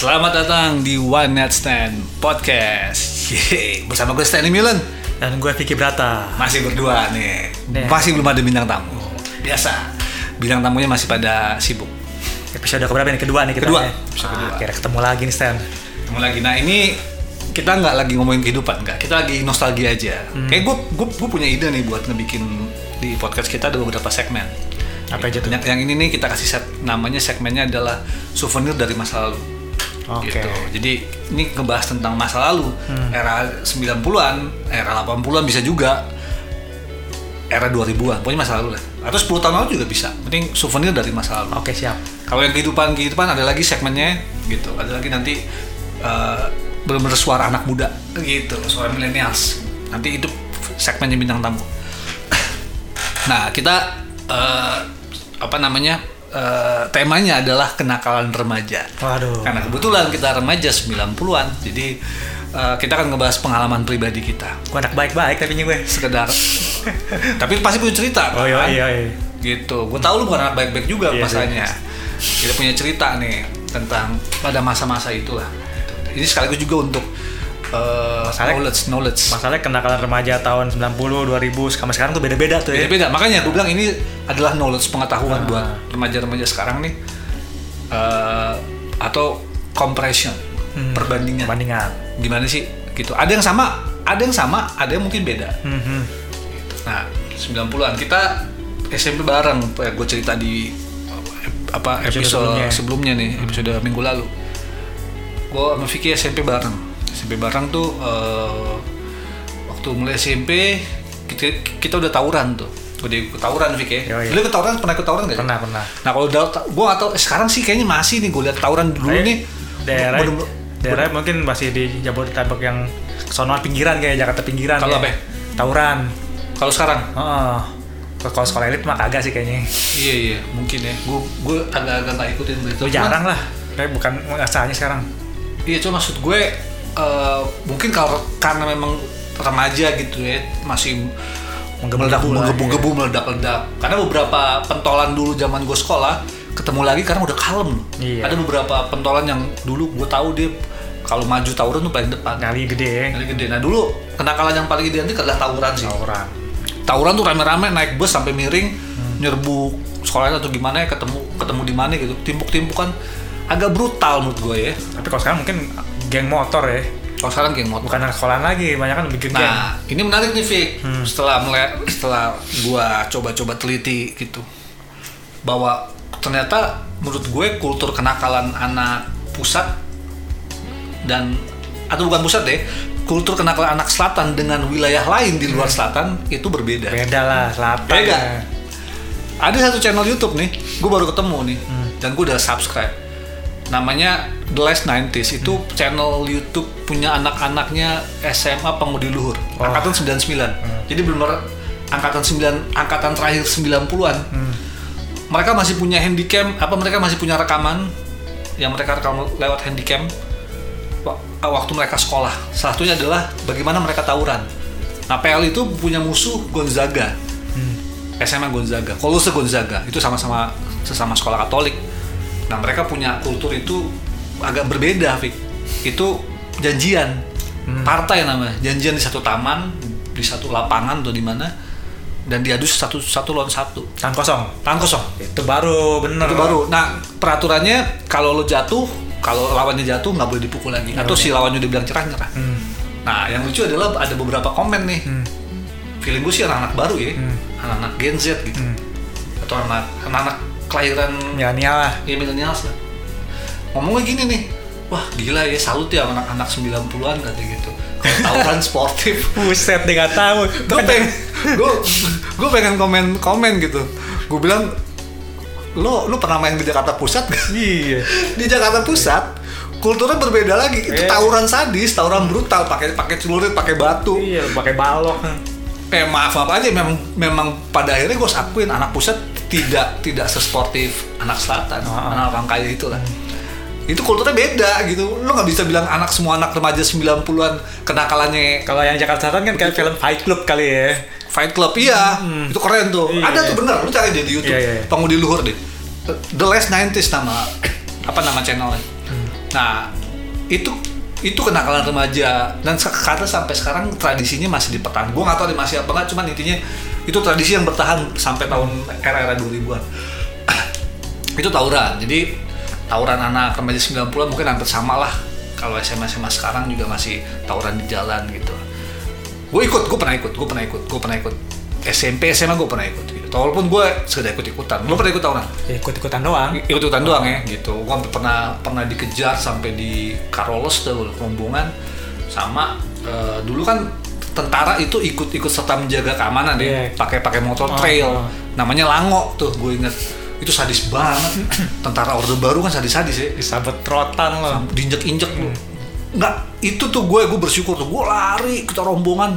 Selamat datang di One Night Stand Podcast Yeay, Bersama gue Stanley Milan Dan gue Vicky Brata. Masih berdua nih Nih. Masih belum ada bintang tamu Biasa Bintang tamunya masih pada sibuk Episode keberapa nih? Kedua nih kita. Kedua. nih. Episode Ah, kedua. Kira ketemu lagi nih Stan. Ketemu lagi Nah ini kita nggak lagi ngomongin kehidupan nggak Kita lagi nostalgia aja Hmm. Kayak gue, gue, gue punya ide nih buat ngebikin Di podcast kita ada beberapa segmen Apa aja tuh? yang, yang ini nih kita kasih set namanya segmennya adalah souvenir dari masa lalu. Oke. Gitu. Jadi ini ngebahas tentang masa lalu, Hmm. era 90-an, era 80-an bisa juga. Era 2000-an, pokoknya masa lalu lah. Atau 10 tahun lalu juga bisa. Penting souvenir dari masa lalu. Oke siap. Kalau yang kehidupan kehidupan ada lagi segmennya gitu. Ada lagi nanti eh, benar-benar suara anak muda gitu, suara millennials. Nanti itu segmennya bintang tamu. Nah, kita eh, apa namanya? Eh, temanya adalah kenakalan remaja. Waduh. Karena kebetulan kita remaja 90-an. Jadi eh, kita akan ngebahas pengalaman pribadi kita. Gue anak baik-baik tapi gue. Sekedar tapi pasti punya cerita. Oh iya kan? iya iya. gitu gue tahu lu bukan anak baik-baik juga Iya, masanya kita punya cerita nih tentang pada masa-masa itulah ini sekaligus juga untuk uh, Masalahnya- knowledge knowledge Masalahnya kenakalan remaja tahun 90, 2000 sama sekarang tuh beda-beda tuh ya. beda-beda makanya gue bilang ini adalah knowledge pengetahuan Ah. buat remaja-remaja sekarang nih Uh, atau compression Hmm. perbandingan Perbandingan. gimana sih gitu ada yang sama ada yang sama ada yang mungkin beda Hmm, hmm. Nah, 90-an kita SMP bareng, ya gue cerita di apa Episode episode, sebelumnya. sebelumnya. nih, episode minggu lalu. Gue sama Vicky SMP bareng. SMP bareng tuh eh, waktu mulai SMP kita, kita udah tawuran tuh. Udah ikut tawuran Vicky. Yoi. ya. Lu ikut tawuran pernah ikut tawuran gak? Pernah pernah. Nah kalau udah gue atau sekarang sih kayaknya masih nih gue lihat tawuran dulu Kayak nih. daerah bener-bener- daerah mungkin masih di Jabodetabek yang sono pinggiran kayak Jakarta pinggiran. Kalau ya. apa ya? Tawuran. Kalau sekarang Heeh. Kalau sekolah elit mah kagak sih kayaknya. iya iya mungkin ya. Gue gue agak-agak gak ikutin berita. Itu Cuman- jarang lah. Kayak bukan asalnya sekarang. Iya cuma maksud gue eh, mungkin kalau karena memang remaja gitu ya masih meledak Menggebu-gebu menggebu-gebu meledak-ledak. Karena beberapa pentolan dulu zaman gue sekolah ketemu lagi karena udah kalem. Iya. ada beberapa pentolan yang dulu gue tahu dia kalau maju tawuran tuh paling depan. Nyali gede. Ya. Kali gede. Nah dulu kenakalan yang paling gede nanti adalah tawuran sih. Tawuran. tawuran tuh rame-rame naik bus sampai miring nyerbu sekolahnya atau gimana ya ketemu ketemu di mana gitu. Timpuk-timpukan agak brutal menurut gue ya. Tapi kalau sekarang mungkin geng motor ya. kalau sekarang geng motor Bukan anak sekolahan lagi, banyak kan lebih geng. Nah, ini menarik nih Vic. Hmm. Setelah mele- setelah gua coba-coba teliti gitu. Bahwa ternyata menurut gue kultur kenakalan anak pusat dan atau bukan pusat deh, kultur kenakalan anak selatan dengan wilayah lain di luar selatan itu berbeda. Beda lah, selatan. Beda. ya. Ada satu channel YouTube nih, gue baru ketemu nih, Hmm. dan gue udah subscribe. Namanya The Last 90s itu Hmm. channel YouTube punya anak-anaknya SMA Pengudi Luhur, Oh. angkatan 99. Jadi benar angkatan 9 angkatan terakhir 90-an. Hmm. Mereka masih punya handycam, apa mereka masih punya rekaman yang mereka rekam lewat handycam wa- waktu mereka sekolah. Salah satunya adalah bagaimana mereka tawuran. Nah, PL itu punya musuh Gonzaga. Hmm. SMA Gonzaga, Kolose Gonzaga itu sama-sama sesama sekolah Katolik. Nah mereka punya kultur itu agak berbeda, Vic. Itu janjian, Hmm. partai namanya, janjian di satu taman, di satu lapangan atau di mana, dan diadu satu satu lawan satu, Tangan kosong. tangan kosong. Itu baru bener. Itu baru. Nah peraturannya kalau lo jatuh, kalau lawannya jatuh nggak boleh dipukul lagi, atau si lawannya udah bilang cerah nyerah. Hmm. Nah yang lucu adalah ada beberapa komen nih, Hmm. feeling gue sih anak-anak baru ya, Hmm. anak-anak Gen Z gitu, Hmm. atau anak anak kelahiran Milenial lah. ya millennials lah ngomongnya gini nih wah gila ya salut ya anak-anak 90-an katanya gitu kalau tawuran sportif Buset deh gak tahu. gue pengen gue gue pengen komen komen gitu gue bilang lo lo pernah main di Jakarta Pusat gak? Iya. di Jakarta Pusat kulturnya berbeda lagi itu Eh. tawuran sadis tawuran brutal pakai pakai celurit pakai batu Iya, pakai balok. eh maaf maaf aja memang memang pada akhirnya gue akuin anak pusat tidak tidak sesportif anak selatan Ah. anak orang kaya itu lah itu kulturnya beda gitu. Lo nggak bisa bilang anak semua anak remaja 90-an kenakalannya Kalau yang Jakarta Selatan kan kayak film Fight Club kali ya. Fight Club iya. Itu keren tuh. Iya, ada iya. tuh bener lu cari deh di YouTube. Iya, iya, iya. pengudi luhur deh. The Last 90s nama apa nama channelnya. Nah itu itu kenakalan remaja. Dan karena sampai sekarang tradisinya masih dipertahankan gue ada masih apa nggak cuman intinya itu tradisi yang bertahan sampai tahun era-era 2000-an itu tawuran. Jadi tawuran anak remaja 90-an mungkin hampir sama lah. Kalau SMA SMA sekarang juga masih tawuran di jalan gitu. Gue ikut gue pernah ikut gue pernah ikut gue pernah ikut. SMP SMA gue pernah ikut gitu. walaupun gue sekedar ikut ikutan lo pernah ikut tawuran? Ya, ikut-ikutan doang. ikut ikutan doang ya gitu. Gue pernah pernah dikejar sampai di Karolos tuh rombongan sama eh, dulu kan tentara itu ikut-ikut serta menjaga keamanan Iya. ya pakai pakai motor Oh, trail. oh. namanya Lango tuh gue inget itu sadis banget. Tentara orde baru kan sadis-sadis ya. Disabet rotan loh. diinjek-injek lu nggak itu tuh gue gue bersyukur tuh. Gue lari kita rombongan.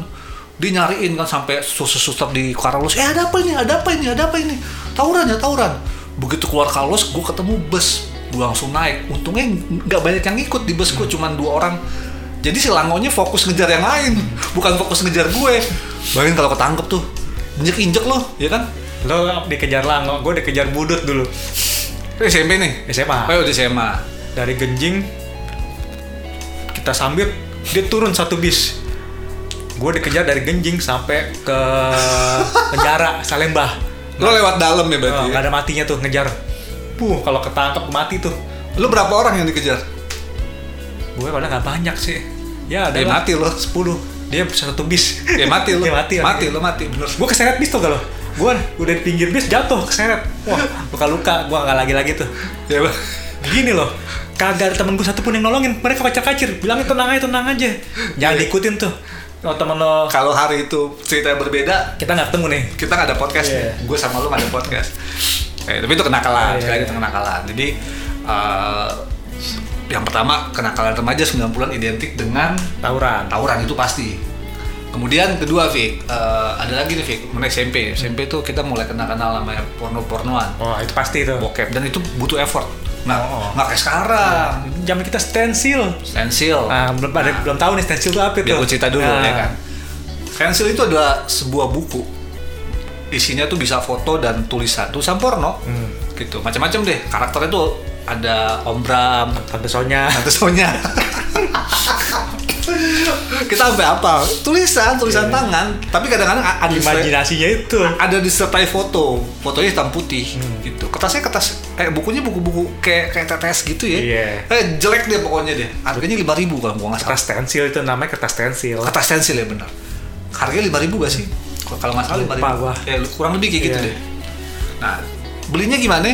Dia nyariin kan sampai suster-suster di Karolos eh ada apa ini? Ada apa ini? Ada apa ini? Tawuran ya tawuran. Begitu keluar Karolos gue ketemu bus. Gue langsung naik. Untungnya nggak banyak yang ikut di bus gue cuman dua orang jadi si Langonya fokus ngejar yang lain bukan fokus ngejar gue bayangin kalau ketangkep tuh injek-injek loh ya kan Lo dikejar lango, gue dikejar budut dulu. Itu SMP nih SMA. oh udah SMA Dari Genjing kita sambit, dia turun satu bis. Gue dikejar dari Genjing sampai ke penjara Salembah. lo lewat dalam ya berarti Oh, ya? nggak ada matinya tuh ngejar. Puh, kalau ketangkep mati tuh. lo berapa orang yang dikejar Gue padahal nggak banyak sih. Ya, ada lah. mati lo. 10. Dia satu bis. ya mati lo Dia mati, mati mati. lo mati bener gue keseret bis tuh kalau gue udah di pinggir bis jatuh keseret wah luka luka gue nggak lagi lagi tuh ya Bang. gini loh kagak ada temen gue satupun yang nolongin mereka kacir kacir bilangin tenang aja tenang aja jangan diikutin tuh kalau temen lo kalau hari itu cerita yang berbeda kita nggak ketemu nih kita nggak ada podcast Iya. nih gue sama lu nggak ada podcast eh, tapi itu kenakalan Iya, sekali lagi iya. itu kenakalan jadi eh, yang pertama kenakalan remaja 90-an identik dengan tawuran. tawuran itu pasti. Kemudian kedua Fik eh, ada lagi nih Fik mulai SMP SMP itu kita mulai kenal-kenal sama porno-pornoan. Oh itu pasti tuh bokep. Dan itu butuh effort. Nah Oh. nggak kayak sekarang. Zaman kita stensil. Stensil. Nah belum ada belum tahu nih stensil itu apa biar tuh gue cerita dulu Nah, ya kan? Stensil itu adalah sebuah buku. Isinya tuh bisa foto dan tulisan. Tulisan porno. Hmm. gitu. Macam-macam deh. Karakternya tuh ada Om Bram tante Sonya. Tante Sonya. Kita sampai apa? Tulisan tulisan Iya. tangan. Tapi kadang-kadang ada imajinasinya itu. ada disertai foto. Fotonya hitam putih Hmm. gitu. Kertasnya kertas eh bukunya buku-buku kayak kayak tetes gitu ya. Iya. eh jelek deh pokoknya deh. Harganya lima ribu kalau gua nggak salah. Kertas stensil itu namanya kertas stensil kertas stensil ya benar. Harganya lima ribu gak sih? Kalau nggak salah lima ribu. ya kurang lebih kayak gitu Iya. deh. Nah belinya gimana?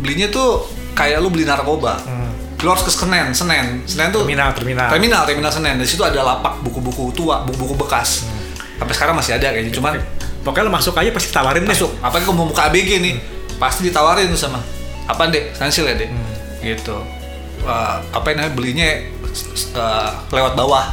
Belinya tuh kayak lu beli narkoba. Hmm. lu harus ke Senen Senen. Senen tuh terminal terminal. terminal terminal Senen. Di situ ada lapak buku-buku tua buku-buku bekas. Hmm. sampai sekarang masih ada kayaknya cuman pokoknya lo masuk aja pasti tawarin deh. Masuk. Apalagi kalau mau buka ABG nih? Pasti ditawarin tuh sama. Apa deh? Stensil ya deh. Hmm. gitu. Wah, apa yang namanya belinya uh, lewat bawah.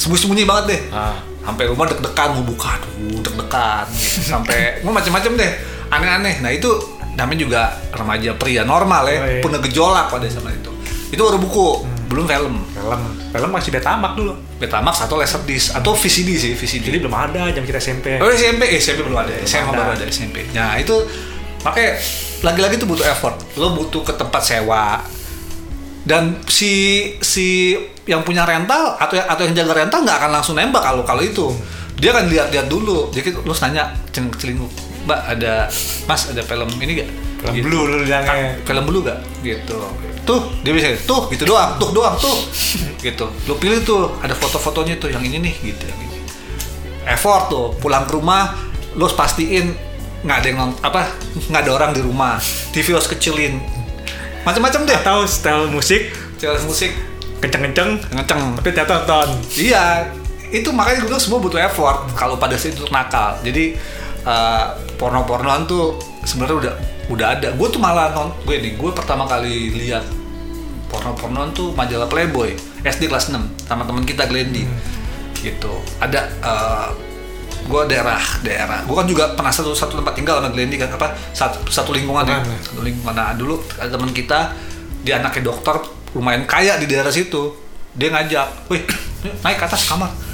Sembunyi-sembunyi banget deh. Ah. sampai rumah deg-degan mau buka aduh deg-degan. Gitu. sampai mau macam-macam deh. Aneh-aneh. Nah itu namanya juga remaja pria normal ya Oh, iya. punya gejolak pada sama itu. Itu baru buku belum film. Film. Film masih Betamax dulu. Betamax atau Laserdisc atau VCD sih VCD jadi belum ada jam kita SMP Oh SMP, eh, SMP belum ada, SMA ada. baru ada. SMP. Nah itu makanya lagi-lagi itu butuh effort. Lo butuh ke tempat sewa. Dan si si yang punya rental atau atau yang jaga rental nggak akan langsung nembak kalau kalau itu. Dia akan lihat-lihat dulu. Jadi lo nanya celing celinguk, Mbak ada Mas ada film ini gak? film Gitu. blue lu bilangnya. Film dulu gak? Gitu. Tuh dia bisa tuh gitu doang, tuh doang tuh, gitu. Lo pilih tuh ada foto-fotonya tuh yang ini nih gitu yang ini. Effort tuh pulang ke rumah lo harus pastiin nggak ada yang nont- apa nggak ada orang di rumah. TV harus kecilin. Macam-macam deh. Atau style musik. Channel musik. Kenceng-kenceng. Ngeceng tapi tiap tonton. Iya itu makanya gue bilang semua butuh effort. Kalau pada saat itu nakal. Jadi eh, porno-pornoan tuh sebenarnya udah udah ada. Gue tuh malah non gue nih gue pertama kali lihat porno-pornoan tuh majalah Playboy SD kelas 6 sama teman kita Glendy. Gitu. Ada eh, gue daerah daerah. Gue kan juga pernah satu satu tempat tinggal sama Glendy kan apa satu satu lingkungan ya. Ya. satu lingkungan. Nah dulu ada teman kita dia anaknya dokter lumayan kaya di daerah situ. Dia ngajak wih naik ke atas kamar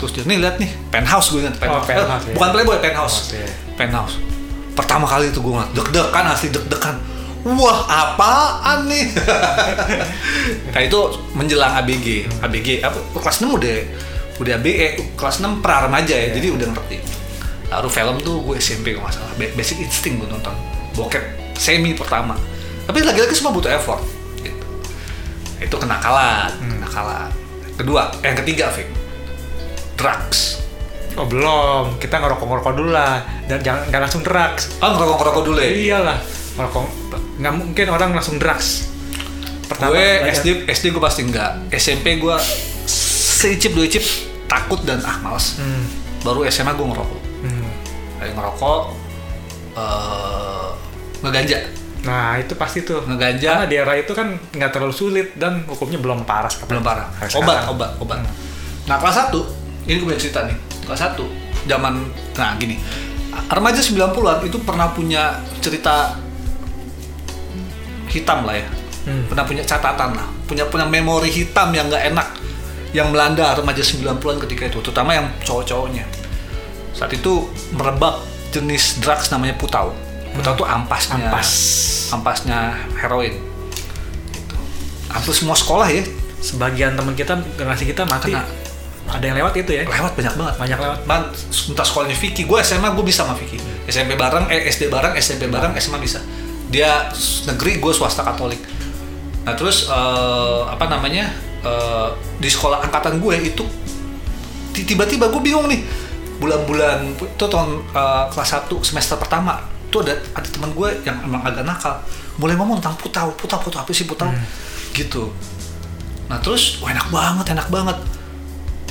terus dia nih lihat nih penthouse gue ingat penthouse, Eh, penthouse, ya. bukan playboy penthouse. Penthouse, ya. penthouse. Pertama kali itu gue ngeliat deg-degan asli deg-degan. Wah apaan nih? Nah itu menjelang ABG ABG apa kelas 6 udah udah ABG kelas 6 pra remaja ya jadi udah ngerti. Lalu film tuh gue SMP kalau nggak salah Ba- Basic Instinct gue nonton. Bokep semi pertama. Tapi lagi-lagi semua butuh effort gitu. itu kenakalan kenakalan kedua eh, yang ketiga Fik drugs. Oh belum, kita ngerokok-ngerokok dulu lah. Dan jangan nggak langsung drugs. oh ngerokok-ngerokok dulu ya? Iyalah, ngerokok nggak mungkin orang langsung drugs. gue belajar- SD SD gue pasti enggak SMP gue seicip dua icip takut dan ah males. Hmm, baru SMA gue ngerokok. Hmm. dari ngerokok eh ngeganja. Nah itu pasti tuh. ngeganja. Karena di era itu kan nggak terlalu sulit dan hukumnya belum parah. belum parah. Obat obat obat. Hmm. nah kelas satu ini gue punya cerita nih kelas satu zaman nah gini remaja 90-an itu pernah punya cerita hitam lah ya Hmm. pernah punya catatan lah punya punya memori hitam yang nggak enak yang melanda remaja 90-an ketika itu terutama yang cowok-cowoknya saat itu merebak jenis drugs namanya putau putau tuh ampasnya Ampas. ampasnya heroin gitu. hampir semua sekolah ya Sebagian teman kita generasi kita mati. Kena. Ada yang lewat itu ya. lewat banyak banget. Banyak lewat. Man, entah sekolahnya Vicky, gue SMA gue bisa sama Vicky. SMP bareng, eh SD bareng, SMP bareng, SMA bisa. Dia negeri, gue swasta Katolik. Nah terus eh, apa namanya eh, di sekolah angkatan gue itu ti- tiba-tiba gue bingung nih. Bulan-bulan itu tahun eh, kelas 1 semester pertama tuh ada ada teman gue yang emang agak nakal. Mulai ngomong tentang putau putau putau apa sih putau? Gitu. Nah terus wah enak banget enak banget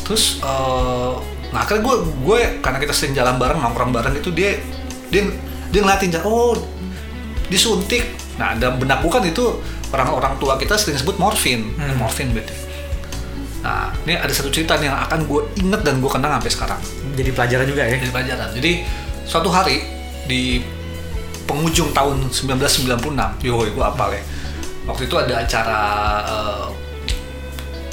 terus eh nah akhirnya gue gue karena kita sering jalan bareng nongkrong bareng itu dia dia dia ngeliatin oh disuntik. Nah dalam benak gue kan itu orang-orang tua kita sering sebut morfin. Hmm. morfin berarti. Nah ini ada satu cerita nih yang akan gue inget dan gue kenang sampai sekarang. Jadi pelajaran juga ya. jadi pelajaran. Jadi suatu hari di penghujung tahun 1996 yo gue apal ya. Waktu itu ada acara eh,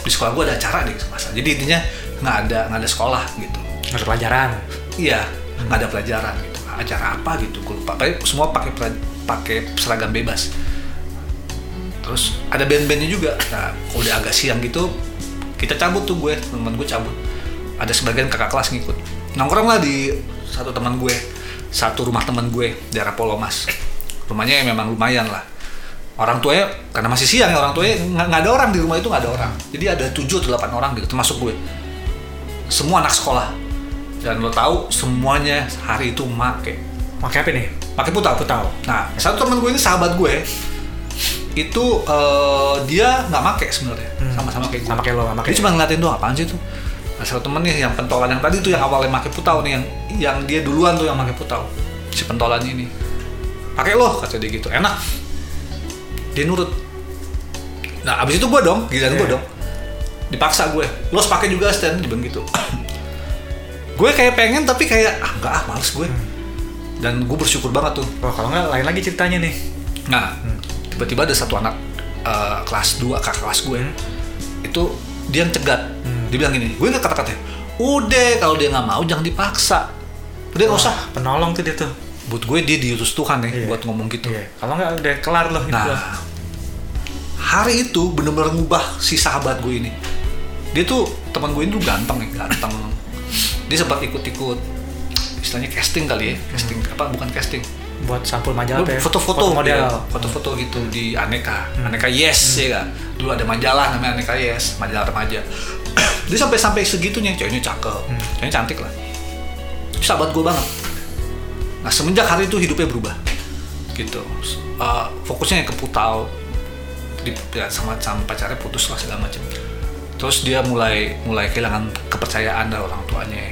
di sekolah gue ada acara nih masa jadi intinya nggak ada nggak ada sekolah gitu. Ada pelajaran. iya nggak ada pelajaran gitu. Acara apa gitu gue lupa. Pokoknya semua pakai pakai seragam bebas. Terus ada band-bandnya juga. Nah udah agak siang gitu kita cabut tuh gue teman gue cabut. Ada sebagian kakak kelas ngikut. Nongkrong lah di satu teman gue satu rumah teman gue daerah Polomas rumahnya yang memang lumayan lah. Orang tuanya karena masih siang ya orang tuanya nggak nggak ada orang di rumah itu nggak ada orang. Jadi ada tujuh atau delapan orang gitu termasuk gue semua anak sekolah. Dan lo tahu semuanya hari itu make. Pakai apa nih? pakai putau putau nah satu teman gue ini sahabat gue itu eh, dia nggak make sebenarnya. Hmm. sama-sama kayak gue. Sama kayak lo, sama dia kayak cuma ngeliatin doang apaan sih tuh nah, satu temen nih yang pentolan yang tadi tuh yang awalnya make putau nih yang yang dia duluan tuh yang make putau si pentolannya ini. Pakai loh kata dia gitu. Enak. Dia nurut. Nah abis itu gue dong giliran gue Iya. dong dipaksa gue lo harus pakai juga stand dia bilang gitu gue kayak pengen tapi kayak ah enggak ah males gue dan gue bersyukur banget tuh Oh, kalau nggak lain lagi ceritanya nih. Nah, tiba-tiba ada satu anak eh, kelas 2 kakak kelas gue itu dia yang cegat. Dia bilang gini, gue nggak kata-katanya. Udah kalau dia nggak mau jangan dipaksa. Udah nggak usah. Penolong tuh dia tuh. Buat gue dia diutus Tuhan nih Iya. buat ngomong gitu. Iya. Kalau nggak udah kelar loh itu. Nah, hari itu bener-bener ngubah si sahabat gue ini. Dia tuh teman gue ini tuh ganteng ya, ganteng. Dia sempat ikut-ikut istilahnya casting kali ya, casting. Apa bukan casting. Buat sampul majalah ya. foto-foto model. foto-foto gitu di Aneka. Aneka Yes ya kan? Dulu ada majalah namanya Aneka Yes majalah remaja. Dia sampai sampai segitunya ceweknya cakep. Ceweknya cantik lah. Sahabat gue banget. Nah semenjak hari itu hidupnya berubah. Gitu. Uh, fokusnya yang ke putau. Di, ya, sama sama pacarnya putus lah segala macam terus dia mulai mulai kehilangan kepercayaan dari orang tuanya.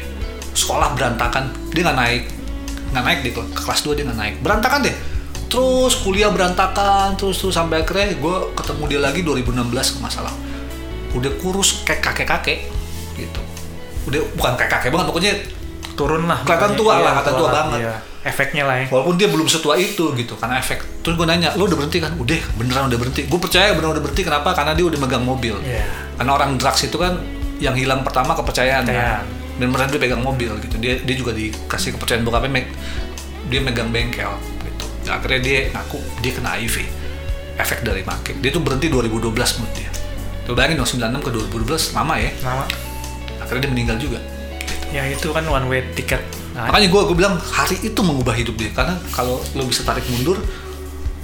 Sekolah berantakan dia nggak naik. Nggak naik ke ke kelas 2 dia nggak naik. Berantakan deh. Terus kuliah berantakan terus terus sampai akhirnya gue ketemu dia lagi 2016 ke masalah udah kurus kayak kakek kakek gitu. Udah bukan kayak kakek banget pokoknya Turun lah. Kelihatan Iya, tua lah, kelihatan tua banget. Iya. Efeknya lah ya. walaupun dia belum setua itu gitu karena efek terus gue nanya lo udah berhenti kan udah beneran udah berhenti gue percaya beneran udah berhenti kenapa karena dia udah megang mobil Iya. karena orang drugs itu kan yang hilang pertama kepercayaan Kepercayaan. kan. dan beneran dia pegang mobil gitu dia dia juga dikasih kepercayaan bokapnya meg- dia megang bengkel gitu akhirnya dia ngaku dia kena HIV efek dari make dia tuh berhenti 2012 menurut dia tuh bayangin dong 96 ke 2012 lama ya Nama. akhirnya dia meninggal juga. Ya itu kan one way ticket. Nah, makanya gue gue bilang hari itu mengubah hidup dia karena kalau lo bisa tarik mundur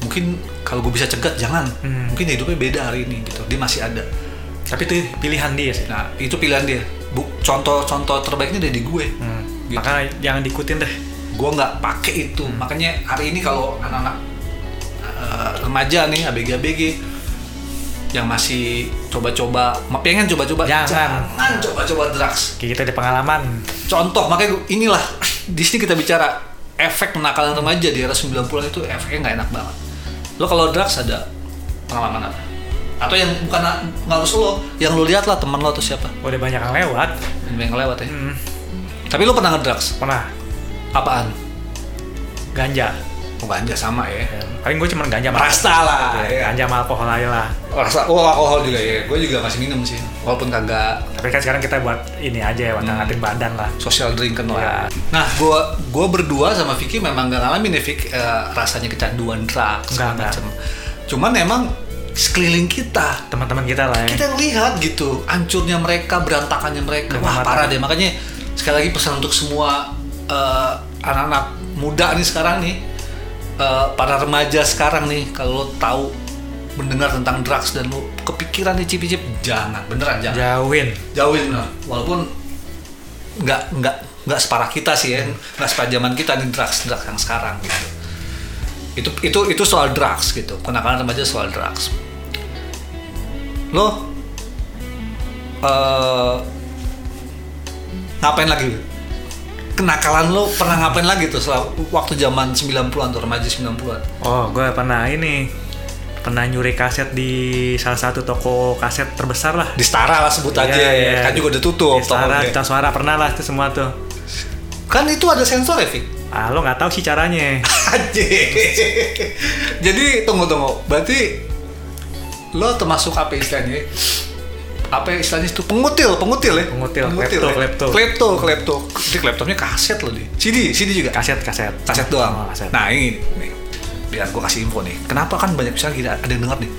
mungkin kalau gue bisa cegat jangan Hmm. mungkin hidupnya beda hari ini gitu dia masih ada tapi itu pilihan dia sih. nah itu pilihan dia Bu, contoh-contoh terbaiknya dari di gue Hmm. Gitu. Makanya jangan diikutin deh. gue nggak pakai itu Hmm. makanya hari ini kalau anak-anak eh, remaja nih abg-abg yang masih coba-coba pengen coba-coba Jangan. jangan coba-coba drugs Kayak kita di pengalaman. contoh makanya inilah di sini kita bicara efek kenakalan remaja di era 90-an itu efeknya nggak enak banget lo kalau drugs ada pengalaman apa atau yang bukan nggak harus lo yang lo lihat lah teman lo atau siapa Udah banyak yang lewat. yang lewat ya Hmm. tapi lo pernah ngedrugs Pernah apaan ganja. Ganja sama ya Ya, Paling gue cuma ganja sama rasta lah ya. Ganja sama alkohol aja lah. rasa oh alkohol juga ya gue juga masih minum sih walaupun kagak Tapi kan sekarang kita buat ini aja ya, buat Hmm. ngatin badan lah. social drinken Iya. lah nah gue gue berdua sama Vicky memang gak ngalamin ya Vicky eh, rasanya kecanduan drugs segala macem cuman memang sekeliling kita Teman-teman kita lah ya. kita yang lihat gitu hancurnya mereka berantakannya mereka Dengan wah mata. parah deh makanya sekali lagi pesan untuk semua eh, anak-anak muda nih sekarang nih eh, para remaja sekarang nih kalau lo tahu mendengar tentang drugs dan lo kepikiran nih cip-cip jangan. Beneran jangan. Jauhin. jauhin lah walaupun nggak nggak nggak separah kita sih ya. Nggak separah zaman kita nih drugs drugs yang sekarang gitu. Itu itu itu soal drugs gitu. Kenakalan remaja soal drugs. Lo eh ngapain lagi kenakalan lo pernah ngapain lagi tuh setelah waktu zaman 90-an tuh remaja 90-an Oh, gue pernah ini pernah nyuri kaset di salah satu toko kaset terbesar lah. di Stara lah sebut aja Iya, iya. kan juga udah tutup Di Setara, tokonya. Cita Suara pernah lah itu semua tuh. kan itu ada sensor ya Fik? Ah, lo nggak tahu sih caranya. Jadi tunggu tunggu. Berarti lo termasuk apa istilahnya? Apa istilahnya itu pengutil, pengutil ya? Pengutil, pengutil klepto, ya? klepto. klepto, klepto. Jadi kleptopnya kaset loh di. CD, CD juga. Kaset, kaset. Kaset doang. Oh, kaset. Nah ini, nih, biar gue kasih info nih. Kenapa kan banyak misalnya kita ada yang dengar nih,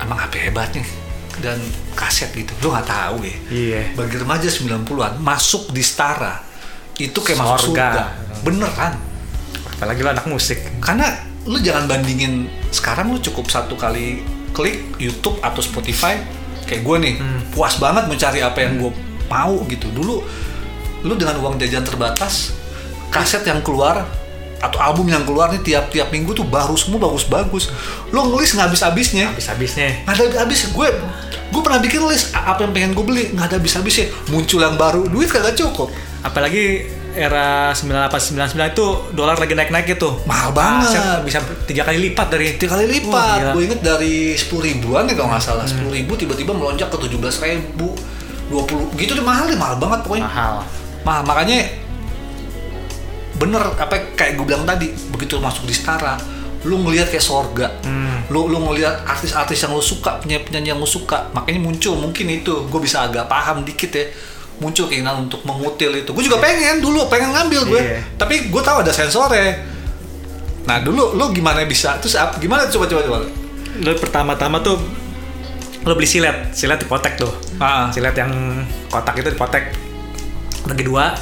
emang apa hebatnya dan kaset gitu. Lo nggak tahu ya. Iya. Bagi remaja 90-an masuk di Stara itu kayak masuk Sorga. surga. Beneran Apalagi lo anak musik. karena lu jangan bandingin sekarang lu cukup satu kali klik YouTube atau Spotify kayak gue nih Hmm. puas banget mencari apa yang gue mau gitu. Dulu lu dengan uang jajan terbatas kaset yang keluar atau album yang keluar nih tiap-tiap minggu tuh baru semua bagus-bagus lu ngelis nggak habis-habisnya? Habis-habisnya. nggak ada habis. Gue gue pernah bikin list apa yang pengen gue beli? Nggak ada habis-habisnya. Muncul yang baru duit kagak cukup. Apalagi era 98 99 itu dolar lagi naik-naik gitu. Mahal banget. Kaset bisa tiga kali lipat dari tiga kali lipat. gila. gue inget dari sepuluh ribuan ya kalau nggak salah. Sepuluh ribu tiba-tiba melonjak ke tujuh belas ribu, dua puluh gitu deh mahal deh mahal banget pokoknya. mahal. Mahal makanya bener apa kayak gue bilang tadi begitu masuk di Stara lu ngelihat kayak sorga Hmm. lu lu ngelihat artis-artis yang lu suka penyanyi penyanyi yang lu suka makanya muncul mungkin itu gue bisa agak paham dikit ya muncul keinginan untuk mengutil itu. Gue juga pengen dulu pengen ngambil gue Iya. tapi gue tahu ada sensornya nah dulu lu gimana bisa? Terus ap- gimana coba coba coba. Lo pertama-tama tuh lo beli silet, silet dipotek tuh. ah. Silet yang kotak itu dipotek bagi dua.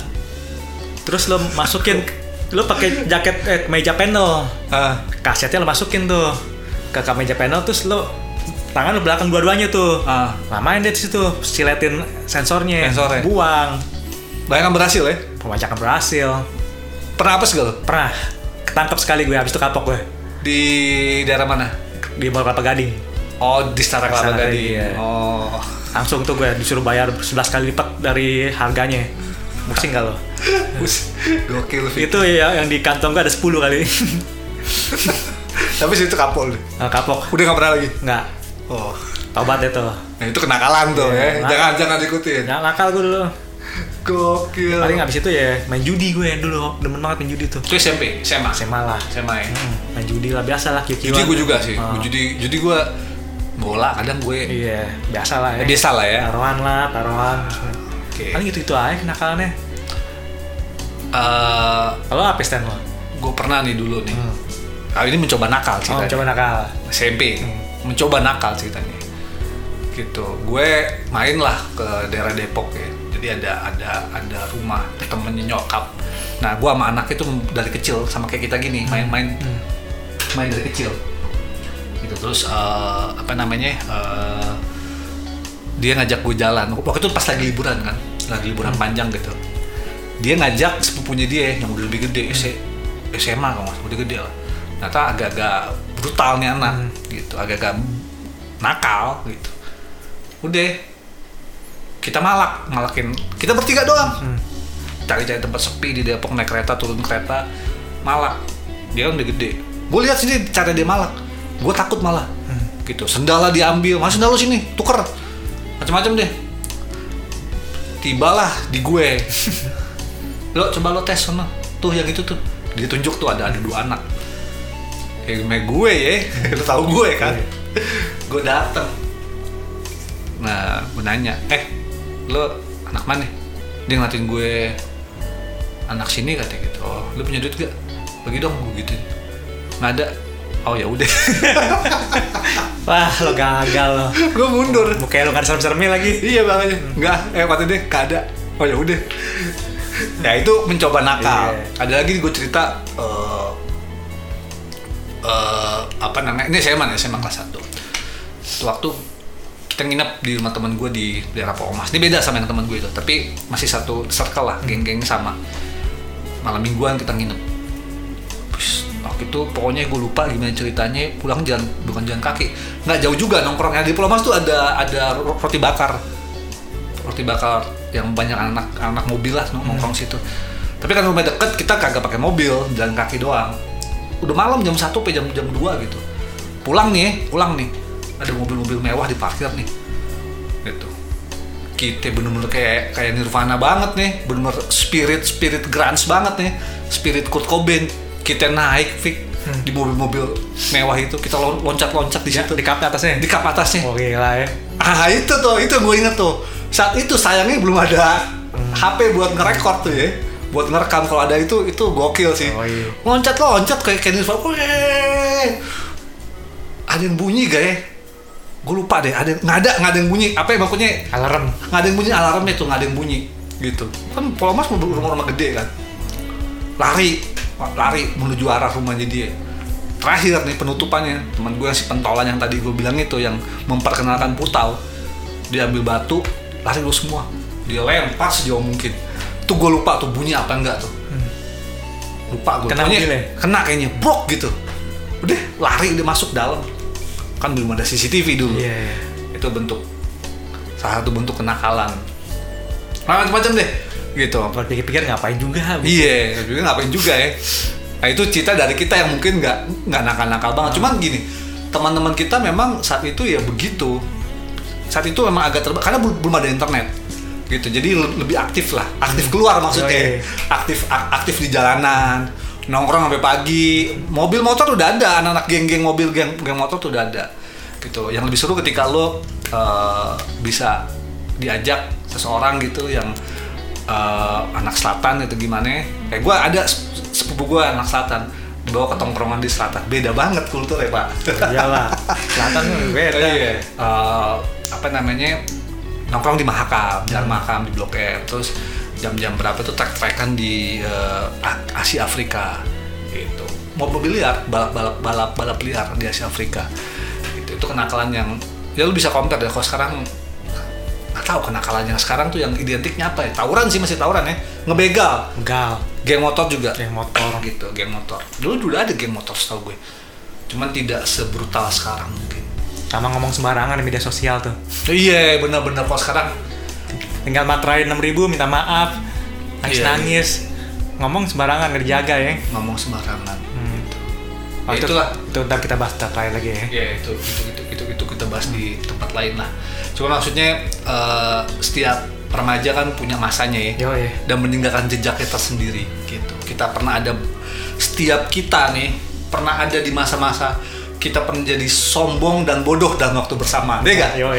Terus lo masukin lo pakai jaket eh, meja panel. ah. Kasetnya lo masukin tuh ke meja panel terus lo tangan lo belakang dua-duanya tuh. ah Lamain deh di situ, siletin sensornya, Sensornya. buang. bayangkan berhasil ya Pembajakan berhasil. pernah apa segala Pernah ketangkep sekali gue habis itu kapok gue di daerah mana di Mall Kelapa Gading. oh di Stara Kelapa Gading iya. oh Langsung tuh gue disuruh bayar 11 kali lipat dari harganya. Pusing gak lo? Gokil itu ya yang di kantong gue ada 10 kali. tapi situ kapol deh. Nah, kapok. udah nggak pernah lagi Nggak. Oh Tobat deh tuh. nah itu kenakalan tuh Iya, ya nakal. jangan jangan ikutin Nggak nakal gue dulu. gokil Paling abis itu ya main judi gue dulu. Demen banget main judi tuh. itu SMP SMA SMA lah. SMA ya Hmm, main judi lah biasa lah judi gue juga sih Ah. judi judi gue bola kadang gue Iya, biasa lah ya. ya, biasa lah ya Taruhan lah, taruhan. oke Paling gitu-gitu aja kenakalannya. Eh, Kalau apa stand lo? gue pernah nih dulu nih Hmm. ah, ini mencoba nakal Oh, ceritanya coba nakal. SMP mencoba nakal ceritanya. Gitu. Gue main lah ke daerah Depok ya. Jadi ada ada ada rumah temennya nyokap. Nah gue sama anak itu dari kecil sama kayak kita gini main-main. Main dari kecil. Gitu. Terus eh, apa namanya eh, dia ngajak gue jalan. Waktu itu pas lagi liburan kan lagi liburan panjang gitu. Dia ngajak sepupunya dia yang udah lebih gede S- SMA kalau nggak salah, udah gede lah. Ternyata agak-agak brutal nih anak gitu. Agak-agak nakal gitu. Udah kita malak malakin. Kita bertiga doang. Cari-cari tempat sepi di Depok naik kereta turun kereta malak. Dia kan udah gede. Gue lihat sini cara dia malak. Gue takut malah. Gitu. Sendalnya diambil. Mas sendal lu sini tuker. Macam-macam deh. Tibalah di gue. Lo coba lo tes sama tuh yang itu tuh. Dia tunjuk tuh ada ada dua anak kayak kayak gue ya. Lo tau gue kan? Gue dateng. Nah gue nanya eh lo anak mana? Dia ngeliatin gue anak sini katanya gitu. Oh lo punya duit gak? Bagi dong gue gitu. Nggak ada. Oh ya udah. Wah, lo gagal lo. gue mundur. Mukanya lo gak ada serem-seremnya lagi. iya makanya. Nggak eh kata dia nggak ada. Oh ya udah. Ya itu mencoba nakal. Iya. ada lagi gue cerita eh eh, apa namanya? Ini SMA nih SMA kelas 1 waktu kita nginep di rumah teman gue di daerah Pokomas ini beda sama yang teman gue itu tapi masih satu circle lah geng-geng sama. Malam mingguan kita nginep. Wis, waktu itu pokoknya gue lupa gimana ceritanya pulang jalan bukan jalan kaki. Nggak jauh juga nongkrongnya di Pulau Mas tuh ada ada ro- roti bakar. Roti bakar yang banyak anak anak mobil lah nongkrong situ. Tapi kan rumah deket kita kagak pakai mobil jalan kaki doang udah malam jam satu sampai jam jam 2 gitu. Pulang nih pulang nih. Ada mobil-mobil mewah di parkir nih. Gitu. Kita bener-bener kayak kayak Nirvana banget nih. Bener-bener spirit spirit grunge banget nih. Spirit Kurt Cobain. Kita naik Vic di mobil-mobil mewah itu. Kita lon- loncat-loncat di Ya, situ. di kapnya atasnya. di kap atasnya. Oh gila ya. Ah itu tuh, itu gue inget tuh. Saat itu sayangnya belum ada HP buat ngerekord tuh ya. Buat ngerekam kalau ada itu itu gokil sih. Oh, iya. Loncat loncat kayak Kenny Fargo. Ada yang bunyi gak ya? Gue lupa deh. Ada nggak ada nggak ada yang bunyi. Apa ya maksudnya? Alarm. Nggak ada yang bunyi alarmnya tuh nggak ada yang bunyi gitu. Kan Pulau Mas rumah-rumah gede kan. Lari, lari menuju arah rumahnya dia. Terakhir nih penutupannya teman gue si pentolan yang tadi gue bilang itu yang memperkenalkan putau dia ambil batu lari lu semua dia lempar sejauh mungkin tuh gue lupa tuh bunyi apa enggak tuh lupa gue Kena mobilnya? kena kayaknya brok gitu udah lari dia masuk dalam kan belum ada CCTV dulu Iya. iya. itu bentuk salah satu bentuk kenakalan macam-macam deh gitu pikir-pikir ngapain juga? Iya, juga ngapain juga ya. Nah itu cita dari kita yang mungkin nggak nggak nakal-nakal banget. Cuman gini, teman-teman kita memang saat itu ya begitu. Saat itu memang agak terbatas karena belum ada internet gitu. Jadi le- lebih aktif lah, aktif keluar maksudnya, Yoi. aktif ak- aktif di jalanan, nongkrong sampai pagi. Mobil motor udah ada, anak-anak geng-geng mobil geng, geng motor tuh udah ada. Gitu. Yang lebih seru ketika lo eh, bisa diajak seseorang gitu yang eh, anak selatan itu gimana kayak gue ada sep- sepupu gue anak selatan dibawa ke tongkrongan di selatan beda banget kultur ya pak Iyalah. Selatan tuh beda. Iya. Eh, apa namanya nongkrong di Mahakam jalan Mahakam di Blok M terus jam-jam berapa tuh trek-trekan di eh, A- Asia Afrika gitu. Mobil liar balap balap balap balap liar di Asia Afrika gitu. itu kenakalan yang ya lu bisa compare deh kalau sekarang nggak tahu kenakalan yang sekarang tuh yang identiknya apa ya. Tawuran sih masih tawuran ya. Ngebegal. Enggak. geng motor juga. Geng motor. gitu geng motor. Dulu udah ada geng motor setahu gue. Cuman tidak sebrutal sekarang mungkin Sama ngomong sembarangan di media sosial tuh. iya benar-benar kalau sekarang Tinggal materai 6000 minta maaf. Iya, Nangis-nangis. Ngomong sembarangan nggak dijaga ya. ngomong sembarangan Hmm. Ya, itu, itulah. itu ntar kita bahas lain lagi ya. ya itu itu itu itu, itu kita bahas di tempat lain lah cuma maksudnya eh, setiap remaja kan punya masanya ya Yo ya. dan meninggalkan jejaknya tersendiri gitu kita pernah ada setiap kita nih pernah ada di masa-masa kita pernah jadi sombong dan bodoh dalam waktu bersama deh gak? Ya.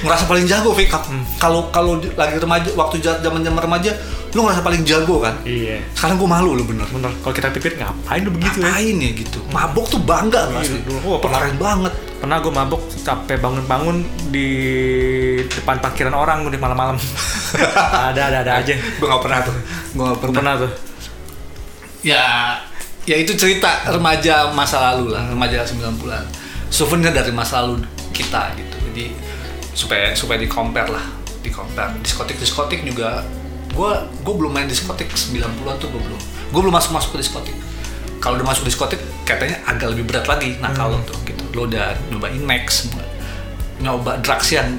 merasa paling jago Fik kalau kalau di- lagi remaja waktu zaman zaman remaja lu ngerasa paling jago kan Iya. sekarang gue malu lu bener Bener. Kalau kita pikir ngapain lu begitu ya? ngapain ya gitu mabok tuh bangga Iya, pasti dulu. Oh, pernah. banget Pernah gue mabok sampai bangun-bangun di depan parkiran orang gue di malam-malam. ada ada ada aja. gue gak pernah tuh gue gak pernah Pernah tuh. ya ya itu cerita remaja masa lalu lah remaja 90-an souvenir dari masa lalu kita gitu. Jadi supaya supaya di compare lah di compare diskotik diskotik juga gue gue belum main diskotik 90-an tuh gue belum. Gue belum masuk masuk ke diskotik. Kalau udah masuk diskotik katanya agak lebih berat lagi nah kalau tuh gitu. Lo udah nyobain max nyoba drugs yang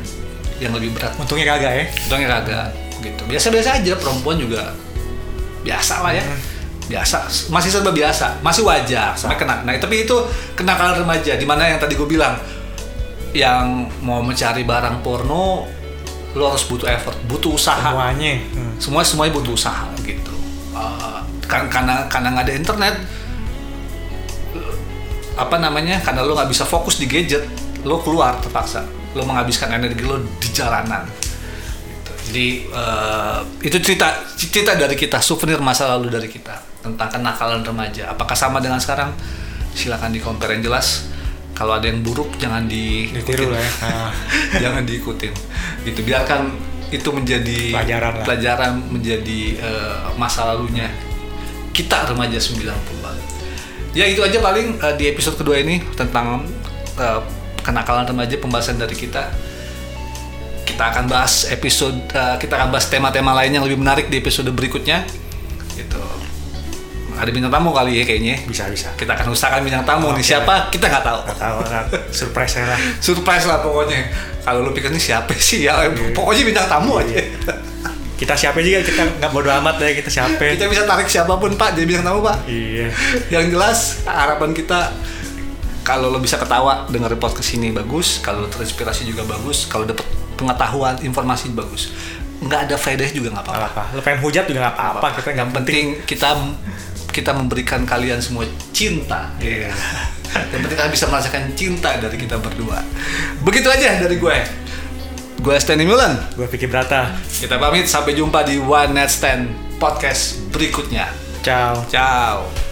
yang lebih berat. Untungnya kagak ya. Untungnya kagak gitu. Biasa-biasa aja perempuan juga biasa lah ya. Biasa, masih serba biasa, masih wajar sampai kena. Nah, tapi itu kenakalan remaja di mana yang tadi gue bilang yang mau mencari barang porno lo harus butuh effort, butuh usaha. Semuanya. Hmm. Semua semuanya butuh usaha gitu. Uh, kan karena karena nggak ada internet apa namanya karena lo nggak bisa fokus di gadget lo keluar terpaksa lo menghabiskan energi lo di jalanan. Jadi eh, itu cerita cerita dari kita souvenir masa lalu dari kita tentang kenakalan remaja. Apakah sama dengan sekarang? Silakan di compare yang jelas. Kalau ada yang buruk jangan di Ditiru lah ya. Jangan diikutin. Gitu biarkan itu menjadi Pelajaran lah. pelajaran menjadi eh, masa lalunya kita remaja 90-an ya itu aja paling eh, di episode kedua ini tentang eh, kenakalan remaja pembahasan dari kita kita akan bahas episode eh, kita akan bahas tema-tema lain yang lebih menarik di episode berikutnya. Gitu. Ada bintang tamu kali ya kayaknya. Bisa bisa. kita akan usahakan bintang tamu nih. Oke. siapa? Kita nggak tahu. Gak tahu nggak. Surprise lah. surprise lah pokoknya. Kalau lu pikir ini siapa sih? Ya pokoknya bintang tamu aja. Kita siapa juga? Kita nggak bodo amat ya kita siapa. kita bisa tarik siapa pun pak jadi bintang tamu pak. Iya. yang jelas harapan kita kalau lo bisa ketawa dengerin podcast ini bagus. Kalau lo terinspirasi juga bagus. Kalau dapet pengetahuan informasi bagus. Nggak ada faedahnya juga nggak Gak apa-apa. Apa. Lo pengen hujat juga nggak apa-apa. Kita nggak yang penting kita kita memberikan kalian semua cinta. Iya. yang penting kalian bisa merasakan cinta dari kita berdua. Begitu aja dari gue. Gue Stanley Mulan. Gue pikir Brata. kita pamit. Sampai jumpa di One Night Stand podcast berikutnya. Ciao. ciao